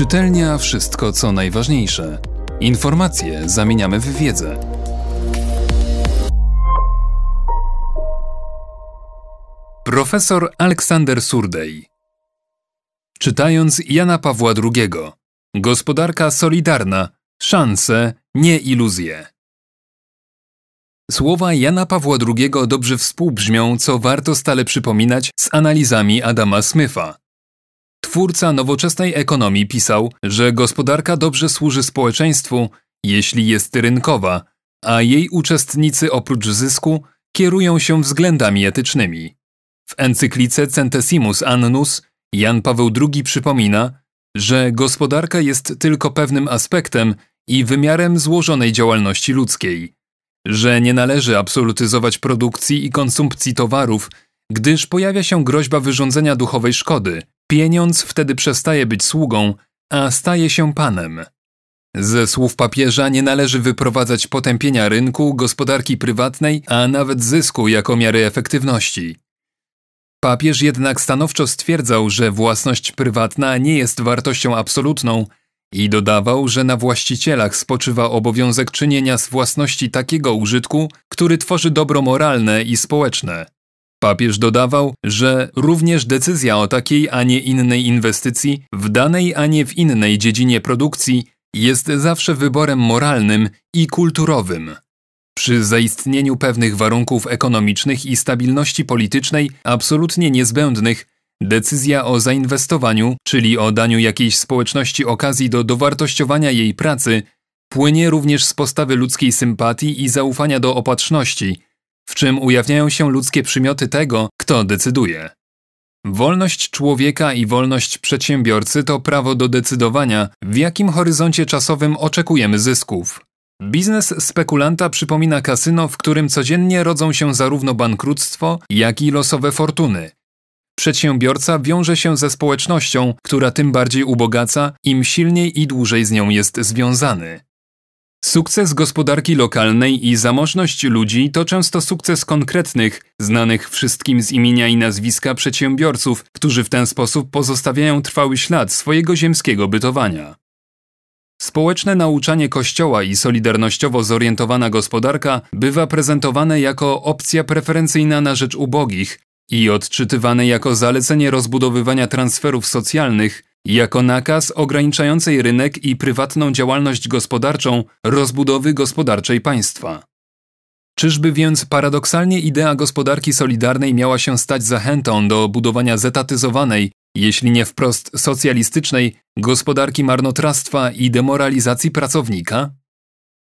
Czytelnia wszystko co najważniejsze. Informacje zamieniamy w wiedzę. Profesor Aleksander Surdej. Czytając Jana Pawła II. Gospodarka solidarna, szanse, nie iluzje. Słowa Jana Pawła II dobrze współbrzmią, co warto stale przypominać z analizami Adama Smitha. Twórca nowoczesnej ekonomii pisał, że gospodarka dobrze służy społeczeństwu, jeśli jest rynkowa, a jej uczestnicy oprócz zysku kierują się względami etycznymi. W encyklice Centesimus Annus Jan Paweł II przypomina, że gospodarka jest tylko pewnym aspektem i wymiarem złożonej działalności ludzkiej, że nie należy absolutyzować produkcji i konsumpcji towarów, gdyż pojawia się groźba wyrządzenia duchowej szkody. Pieniądz wtedy przestaje być sługą, a staje się panem. Ze słów papieża nie należy wyprowadzać potępienia rynku, gospodarki prywatnej, a nawet zysku jako miary efektywności. Papież jednak stanowczo stwierdzał, że własność prywatna nie jest wartością absolutną i dodawał, że na właścicielach spoczywa obowiązek czynienia z własności takiego użytku, który tworzy dobro moralne i społeczne. Papież dodawał, że również decyzja o takiej, a nie innej inwestycji w danej, a nie w innej dziedzinie produkcji jest zawsze wyborem moralnym i kulturowym. Przy zaistnieniu pewnych warunków ekonomicznych i stabilności politycznej absolutnie niezbędnych, decyzja o zainwestowaniu, czyli o daniu jakiejś społeczności okazji do dowartościowania jej pracy, płynie również z postawy ludzkiej sympatii i zaufania do opatrzności, w czym ujawniają się ludzkie przymioty tego, kto decyduje. Wolność człowieka i wolność przedsiębiorcy to prawo do decydowania, w jakim horyzoncie czasowym oczekujemy zysków. Biznes spekulanta przypomina kasyno, w którym codziennie rodzą się zarówno bankructwo, jak i losowe fortuny. Przedsiębiorca wiąże się ze społecznością, która tym bardziej ubogaca, im silniej i dłużej z nią jest związany. Sukces gospodarki lokalnej i zamożność ludzi to często sukces konkretnych, znanych wszystkim z imienia i nazwiska przedsiębiorców, którzy w ten sposób pozostawiają trwały ślad swojego ziemskiego bytowania. Społeczne nauczanie Kościoła i solidarnościowo zorientowana gospodarka bywa prezentowane jako opcja preferencyjna na rzecz ubogich i odczytywane jako zalecenie rozbudowywania transferów socjalnych, jako nakaz ograniczającej rynek i prywatną działalność gospodarczą rozbudowy gospodarczej państwa. Czyżby więc paradoksalnie idea gospodarki solidarnej miała się stać zachętą do budowania zetatyzowanej, jeśli nie wprost socjalistycznej, gospodarki marnotrawstwa i demoralizacji pracownika?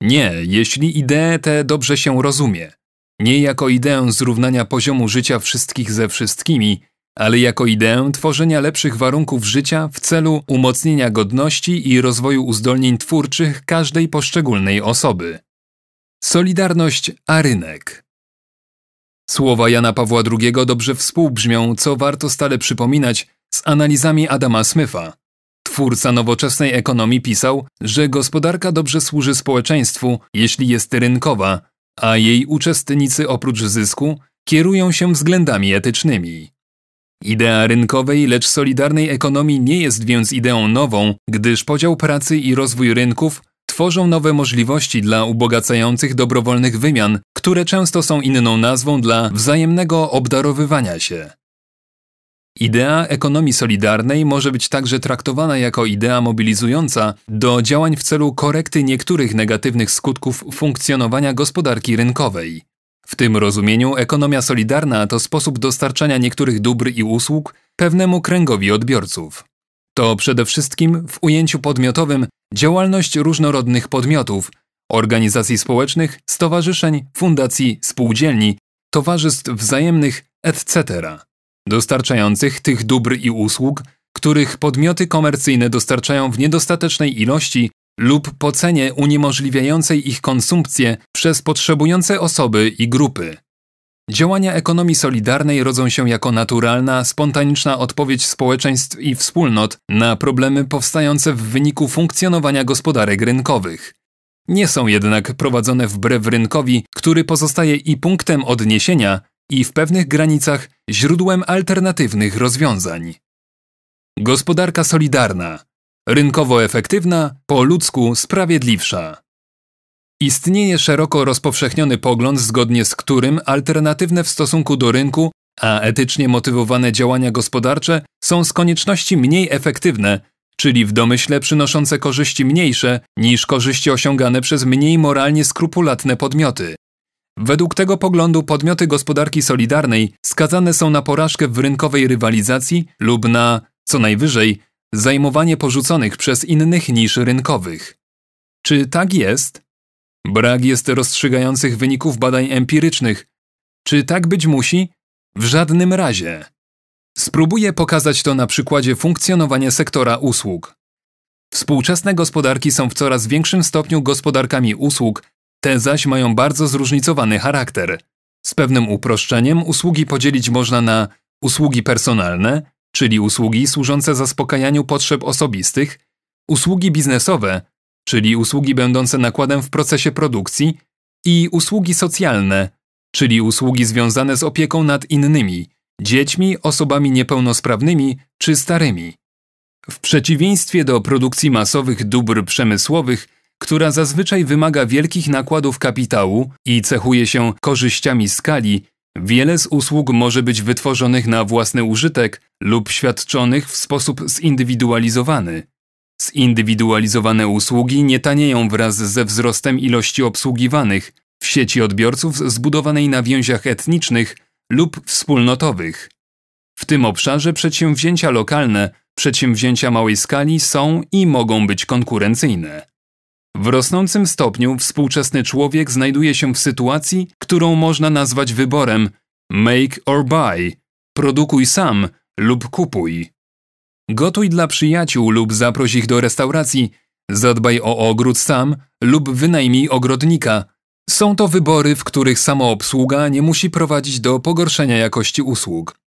Nie, jeśli ideę tę dobrze się rozumie. Nie jako ideę zrównania poziomu życia wszystkich ze wszystkimi, ale jako ideę tworzenia lepszych warunków życia w celu umocnienia godności i rozwoju uzdolnień twórczych każdej poszczególnej osoby. Solidarność a rynek. Słowa Jana Pawła II dobrze współbrzmią, co warto stale przypominać z analizami Adama Smitha. Twórca nowoczesnej ekonomii pisał, że gospodarka dobrze służy społeczeństwu, jeśli jest rynkowa, a jej uczestnicy oprócz zysku kierują się względami etycznymi. Idea rynkowej, lecz solidarnej ekonomii nie jest więc ideą nową, gdyż podział pracy i rozwój rynków tworzą nowe możliwości dla ubogacających dobrowolnych wymian, które często są inną nazwą dla wzajemnego obdarowywania się. Idea ekonomii solidarnej może być także traktowana jako idea mobilizująca do działań w celu korekty niektórych negatywnych skutków funkcjonowania gospodarki rynkowej. W tym rozumieniu ekonomia solidarna to sposób dostarczania niektórych dóbr i usług pewnemu kręgowi odbiorców. To przede wszystkim w ujęciu podmiotowym działalność różnorodnych podmiotów, organizacji społecznych, stowarzyszeń, fundacji, spółdzielni, towarzystw wzajemnych, etc., dostarczających tych dóbr i usług, których podmioty komercyjne dostarczają w niedostatecznej ilości lub po cenie uniemożliwiającej ich konsumpcję przez potrzebujące osoby i grupy. Działania ekonomii solidarnej rodzą się jako naturalna, spontaniczna odpowiedź społeczeństw i wspólnot na problemy powstające w wyniku funkcjonowania gospodarek rynkowych. Nie są jednak prowadzone wbrew rynkowi, który pozostaje i punktem odniesienia, i w pewnych granicach źródłem alternatywnych rozwiązań. Gospodarka solidarna rynkowo efektywna, po ludzku sprawiedliwsza. Istnieje szeroko rozpowszechniony pogląd, zgodnie z którym alternatywne w stosunku do rynku, a etycznie motywowane działania gospodarcze są z konieczności mniej efektywne, czyli w domyśle przynoszące korzyści mniejsze niż korzyści osiągane przez mniej moralnie skrupulatne podmioty. Według tego poglądu podmioty gospodarki solidarnej skazane są na porażkę w rynkowej rywalizacji lub na, co najwyżej, zajmowanie porzuconych przez innych niż rynkowych. Czy tak jest? Brak jest rozstrzygających wyników badań empirycznych. Czy tak być musi? W żadnym razie. Spróbuję pokazać to na przykładzie funkcjonowania sektora usług. Współczesne gospodarki są w coraz większym stopniu gospodarkami usług, te zaś mają bardzo zróżnicowany charakter. Z pewnym uproszczeniem usługi podzielić można na usługi personalne, czyli usługi służące zaspokajaniu potrzeb osobistych, usługi biznesowe, czyli usługi będące nakładem w procesie produkcji, i usługi socjalne, czyli usługi związane z opieką nad innymi, dziećmi, osobami niepełnosprawnymi czy starymi. W przeciwieństwie do produkcji masowych dóbr przemysłowych, która zazwyczaj wymaga wielkich nakładów kapitału i cechuje się korzyściami skali, wiele z usług może być wytworzonych na własny użytek lub świadczonych w sposób zindywidualizowany. Zindywidualizowane usługi nie tanieją wraz ze wzrostem ilości obsługiwanych w sieci odbiorców zbudowanej na więziach etnicznych lub wspólnotowych. W tym obszarze przedsięwzięcia lokalne, przedsięwzięcia małej skali są i mogą być konkurencyjne. W rosnącym stopniu współczesny człowiek znajduje się w sytuacji, którą można nazwać wyborem make or buy, produkuj sam lub kupuj. Gotuj dla przyjaciół lub zaproś ich do restauracji, zadbaj o ogród sam lub wynajmij ogrodnika. Są to wybory, w których samoobsługa nie musi prowadzić do pogorszenia jakości usług.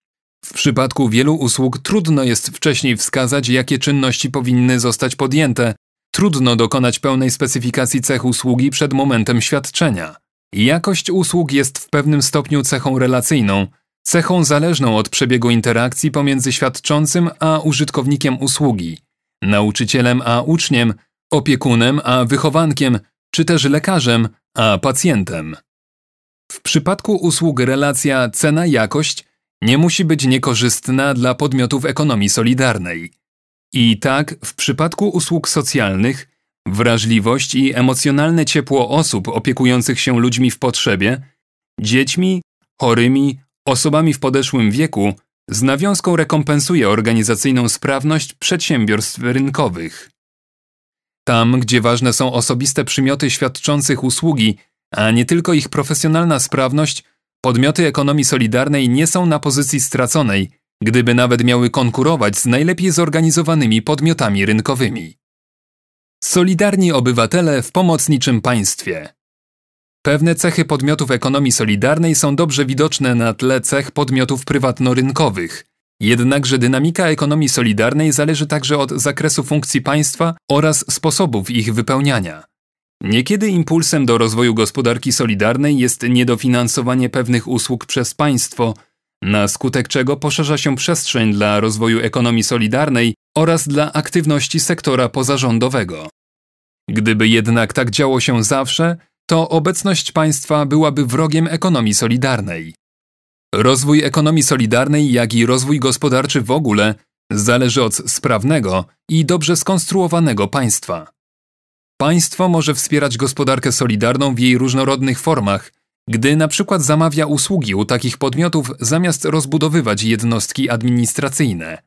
W przypadku wielu usług trudno jest wcześniej wskazać, jakie czynności powinny zostać podjęte. Trudno dokonać pełnej specyfikacji cech usługi przed momentem świadczenia. Jakość usług jest w pewnym stopniu cechą relacyjną, cechą zależną od przebiegu interakcji pomiędzy świadczącym a użytkownikiem usługi, nauczycielem a uczniem, opiekunem a wychowankiem, czy też lekarzem a pacjentem. W przypadku usług relacja cena-jakość nie musi być niekorzystna dla podmiotów ekonomii solidarnej. I tak w przypadku usług socjalnych wrażliwość i emocjonalne ciepło osób opiekujących się ludźmi w potrzebie, dziećmi, chorymi, osobami w podeszłym wieku z nawiązką rekompensuje organizacyjną sprawność przedsiębiorstw rynkowych. Tam, gdzie ważne są osobiste przymioty świadczących usługi, a nie tylko ich profesjonalna sprawność, podmioty ekonomii solidarnej nie są na pozycji straconej, gdyby nawet miały konkurować z najlepiej zorganizowanymi podmiotami rynkowymi. Solidarni obywatele w pomocniczym państwie. Pewne cechy podmiotów ekonomii solidarnej są dobrze widoczne na tle cech podmiotów prywatno-rynkowych. Jednakże dynamika ekonomii solidarnej zależy także od zakresu funkcji państwa oraz sposobów ich wypełniania. Niekiedy impulsem do rozwoju gospodarki solidarnej jest niedofinansowanie pewnych usług przez państwo, na skutek czego poszerza się przestrzeń dla rozwoju ekonomii solidarnej oraz dla aktywności sektora pozarządowego. Gdyby jednak tak działo się zawsze, to obecność państwa byłaby wrogiem ekonomii solidarnej. Rozwój ekonomii solidarnej, jak i rozwój gospodarczy w ogóle zależy od sprawnego i dobrze skonstruowanego państwa. Państwo może wspierać gospodarkę solidarną w jej różnorodnych formach, gdy na przykład zamawia usługi u takich podmiotów zamiast rozbudowywać jednostki administracyjne.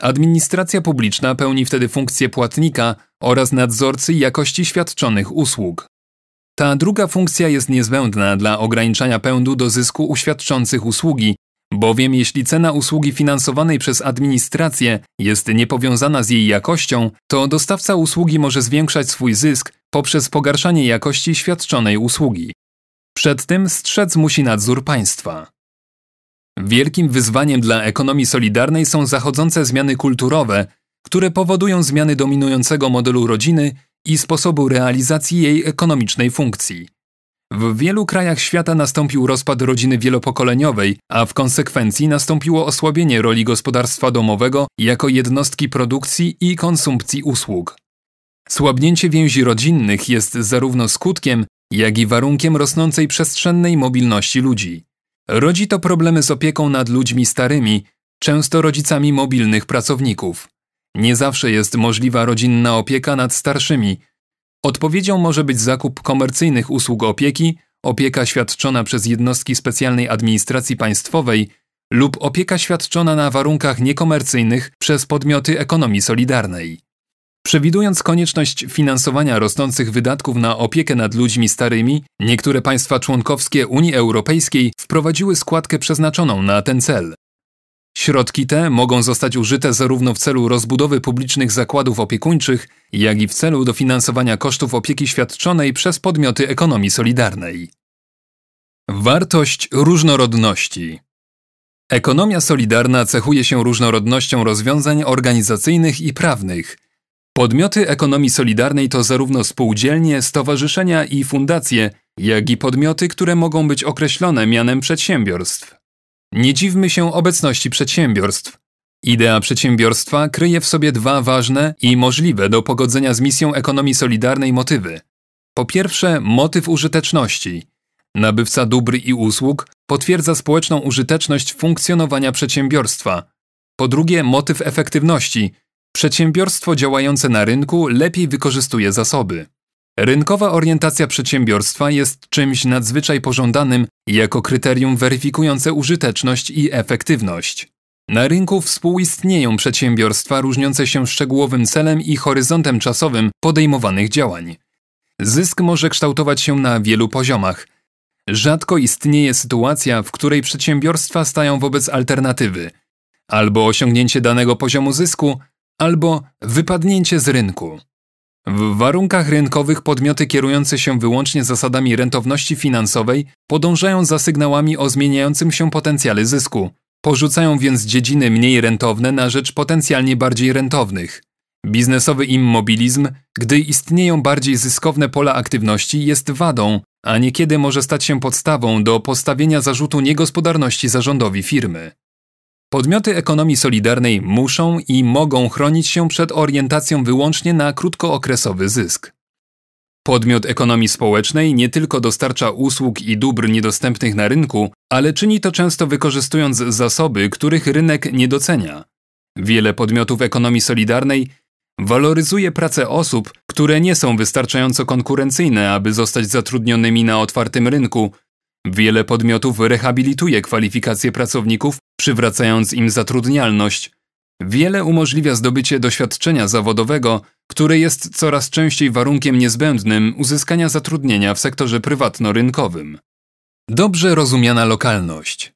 Administracja publiczna pełni wtedy funkcję płatnika oraz nadzorcy jakości świadczonych usług. Ta druga funkcja jest niezbędna dla ograniczania pędu do zysku uświadczących usługi, bowiem jeśli cena usługi finansowanej przez administrację jest niepowiązana z jej jakością, to dostawca usługi może zwiększać swój zysk poprzez pogarszanie jakości świadczonej usługi. Przed tym strzec musi nadzór państwa. Wielkim wyzwaniem dla ekonomii solidarnej są zachodzące zmiany kulturowe, które powodują zmiany dominującego modelu rodziny i sposobu realizacji jej ekonomicznej funkcji. W wielu krajach świata nastąpił rozpad rodziny wielopokoleniowej, a w konsekwencji nastąpiło osłabienie roli gospodarstwa domowego jako jednostki produkcji i konsumpcji usług. Słabnięcie więzi rodzinnych jest zarówno skutkiem, jak i warunkiem rosnącej przestrzennej mobilności ludzi. Rodzi to problemy z opieką nad ludźmi starymi, często rodzicami mobilnych pracowników. Nie zawsze jest możliwa rodzinna opieka nad starszymi. Odpowiedzią może być zakup komercyjnych usług opieki, opieka świadczona przez jednostki specjalnej administracji państwowej lub opieka świadczona na warunkach niekomercyjnych przez podmioty ekonomii solidarnej. Przewidując konieczność finansowania rosnących wydatków na opiekę nad ludźmi starymi, niektóre państwa członkowskie Unii Europejskiej wprowadziły składkę przeznaczoną na ten cel. Środki te mogą zostać użyte zarówno w celu rozbudowy publicznych zakładów opiekuńczych, jak i w celu dofinansowania kosztów opieki świadczonej przez podmioty ekonomii solidarnej. Wartość różnorodności Ekonomia solidarna cechuje się różnorodnością rozwiązań organizacyjnych i prawnych. Podmioty ekonomii solidarnej to zarówno spółdzielnie, stowarzyszenia i fundacje, jak i podmioty, które mogą być określone mianem przedsiębiorstw. Nie dziwmy się obecności przedsiębiorstw. Idea przedsiębiorstwa kryje w sobie dwa ważne i możliwe do pogodzenia z misją ekonomii solidarnej motywy. Po pierwsze, motyw użyteczności. Nabywca dóbr i usług potwierdza społeczną użyteczność funkcjonowania przedsiębiorstwa. Po drugie, motyw efektywności. Przedsiębiorstwo działające na rynku lepiej wykorzystuje zasoby. Rynkowa orientacja przedsiębiorstwa jest czymś nadzwyczaj pożądanym jako kryterium weryfikujące użyteczność i efektywność. Na rynku współistnieją przedsiębiorstwa różniące się szczegółowym celem i horyzontem czasowym podejmowanych działań. Zysk może kształtować się na wielu poziomach. Rzadko istnieje sytuacja, w której przedsiębiorstwa stają wobec alternatywy albo osiągnięcie danego poziomu zysku, albo wypadnięcie z rynku. W warunkach rynkowych podmioty kierujące się wyłącznie zasadami rentowności finansowej podążają za sygnałami o zmieniającym się potencjale zysku. Porzucają więc dziedziny mniej rentowne na rzecz potencjalnie bardziej rentownych. Biznesowy immobilizm, gdy istnieją bardziej zyskowne pola aktywności, jest wadą, a niekiedy może stać się podstawą do postawienia zarzutu niegospodarności zarządowi firmy. Podmioty ekonomii solidarnej muszą i mogą chronić się przed orientacją wyłącznie na krótkookresowy zysk. Podmiot ekonomii społecznej nie tylko dostarcza usług i dóbr niedostępnych na rynku, ale czyni to często wykorzystując zasoby, których rynek nie docenia. Wiele podmiotów ekonomii solidarnej waloryzuje pracę osób, które nie są wystarczająco konkurencyjne, aby zostać zatrudnionymi na otwartym rynku, Wiele podmiotów rehabilituje kwalifikacje pracowników, przywracając im zatrudnialność. Wiele umożliwia zdobycie doświadczenia zawodowego, które jest coraz częściej warunkiem niezbędnym uzyskania zatrudnienia w sektorze prywatno-rynkowym. Dobrze rozumiana lokalność.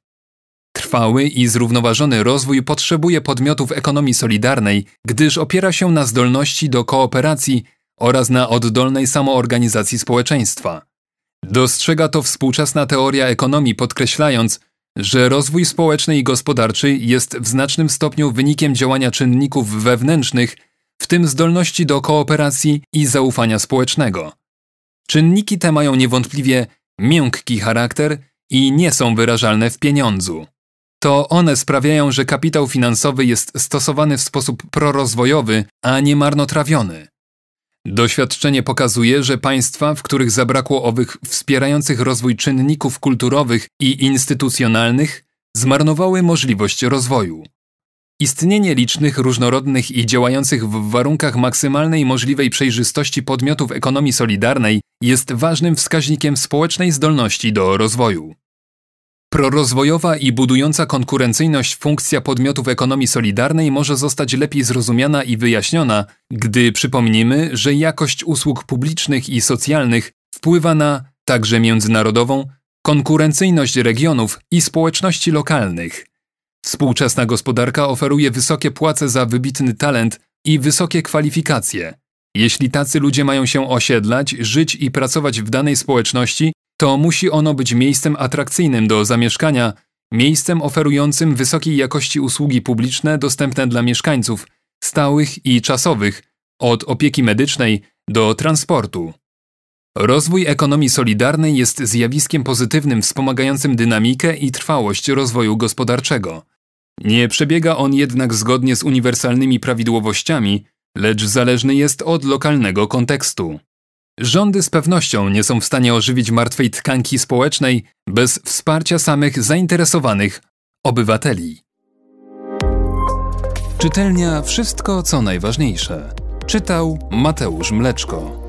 Trwały i zrównoważony rozwój potrzebuje podmiotów ekonomii solidarnej, gdyż opiera się na zdolności do kooperacji oraz na oddolnej samoorganizacji społeczeństwa. Dostrzega to współczesna teoria ekonomii, podkreślając, że rozwój społeczny i gospodarczy jest w znacznym stopniu wynikiem działania czynników wewnętrznych, w tym zdolności do kooperacji i zaufania społecznego. Czynniki te mają niewątpliwie miękki charakter i nie są wyrażalne w pieniądzu. To one sprawiają, że kapitał finansowy jest stosowany w sposób prorozwojowy, a nie marnotrawiony. Doświadczenie pokazuje, że państwa, w których zabrakło owych wspierających rozwój czynników kulturowych i instytucjonalnych, zmarnowały możliwość rozwoju. Istnienie licznych, różnorodnych i działających w warunkach maksymalnej możliwej przejrzystości podmiotów ekonomii solidarnej jest ważnym wskaźnikiem społecznej zdolności do rozwoju. Prorozwojowa i budująca konkurencyjność funkcja podmiotów ekonomii solidarnej może zostać lepiej zrozumiana i wyjaśniona, gdy przypomnimy, że jakość usług publicznych i socjalnych wpływa na także międzynarodową konkurencyjność regionów i społeczności lokalnych. Współczesna gospodarka oferuje wysokie płace za wybitny talent i wysokie kwalifikacje. Jeśli tacy ludzie mają się osiedlać, żyć i pracować w danej społeczności, to musi ono być miejscem atrakcyjnym do zamieszkania, miejscem oferującym wysokiej jakości usługi publiczne dostępne dla mieszkańców, stałych i czasowych, od opieki medycznej do transportu. Rozwój ekonomii solidarnej jest zjawiskiem pozytywnym wspomagającym dynamikę i trwałość rozwoju gospodarczego. Nie przebiega on jednak zgodnie z uniwersalnymi prawidłowościami, lecz zależny jest od lokalnego kontekstu. Rządy z pewnością nie są w stanie ożywić martwej tkanki społecznej bez wsparcia samych zainteresowanych obywateli. Czytelnia Wszystko co najważniejsze. Czytał Mateusz Mleczko.